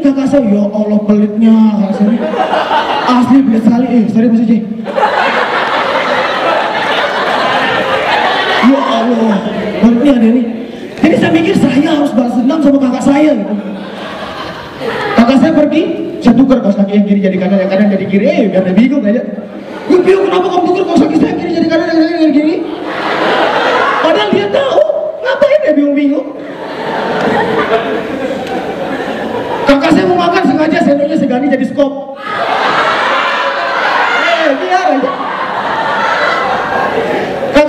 kakak saya ya Allah pelitnya saya asli pelit sekali eh sorry Mas Haji ya Allah pelitnya ada nih jadi saya mikir saya harus balas dendam sama kakak saya gitu. Kakak saya pergi saya tukar kaos kaki yang kiri jadi kanan yang kanan jadi kiri. Eh biar dia bingung aja. Gue bingung kenapa kamu tukar kaos kaki saya kiri jadi kanan yang kanan jadi kiri. Padahal dia tahu ngapain dia bingung-bingung kakak saya mau makan sengaja sendoknya saya ganti jadi skop eh biar aja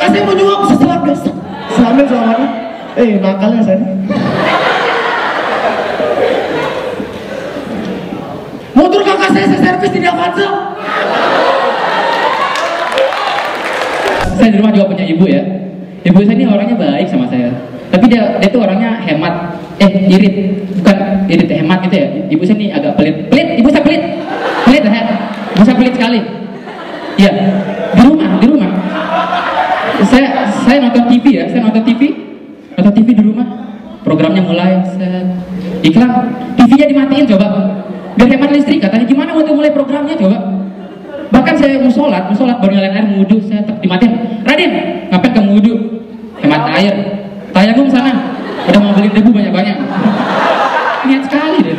saya mau nyuap seselap dia selamnya sama eh nakalnya saya motor kakak saya saya servis di Avanza saya di rumah juga punya ibu ya. Ibu saya ini orangnya baik sama saya. Tapi dia dia tuh orangnya hemat. Eh irit. Bukan irit hemat gitu ya. Ibu saya ini agak pelit. Pelit ibu saya pelit. Pelit ya ibu saya pelit sekali. Iya. Di rumah di rumah saya saya nonton TV ya saya nonton TV nonton TV di rumah. Programnya mulai saya iklan TV-nya dimatiin coba. Biar hemat listrik katanya. Gimana waktu mulai programnya coba? Bahkan saya mau sholat mau sholat baru nyalain air mau wudhu saya tetap dimatiin. Raden ngapain kamu wudhu? Hemat air. Tayangum sana. Udah mau beli debu banyak-banyak. Niat sekali deh.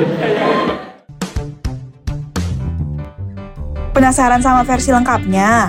Penasaran sama versi lengkapnya?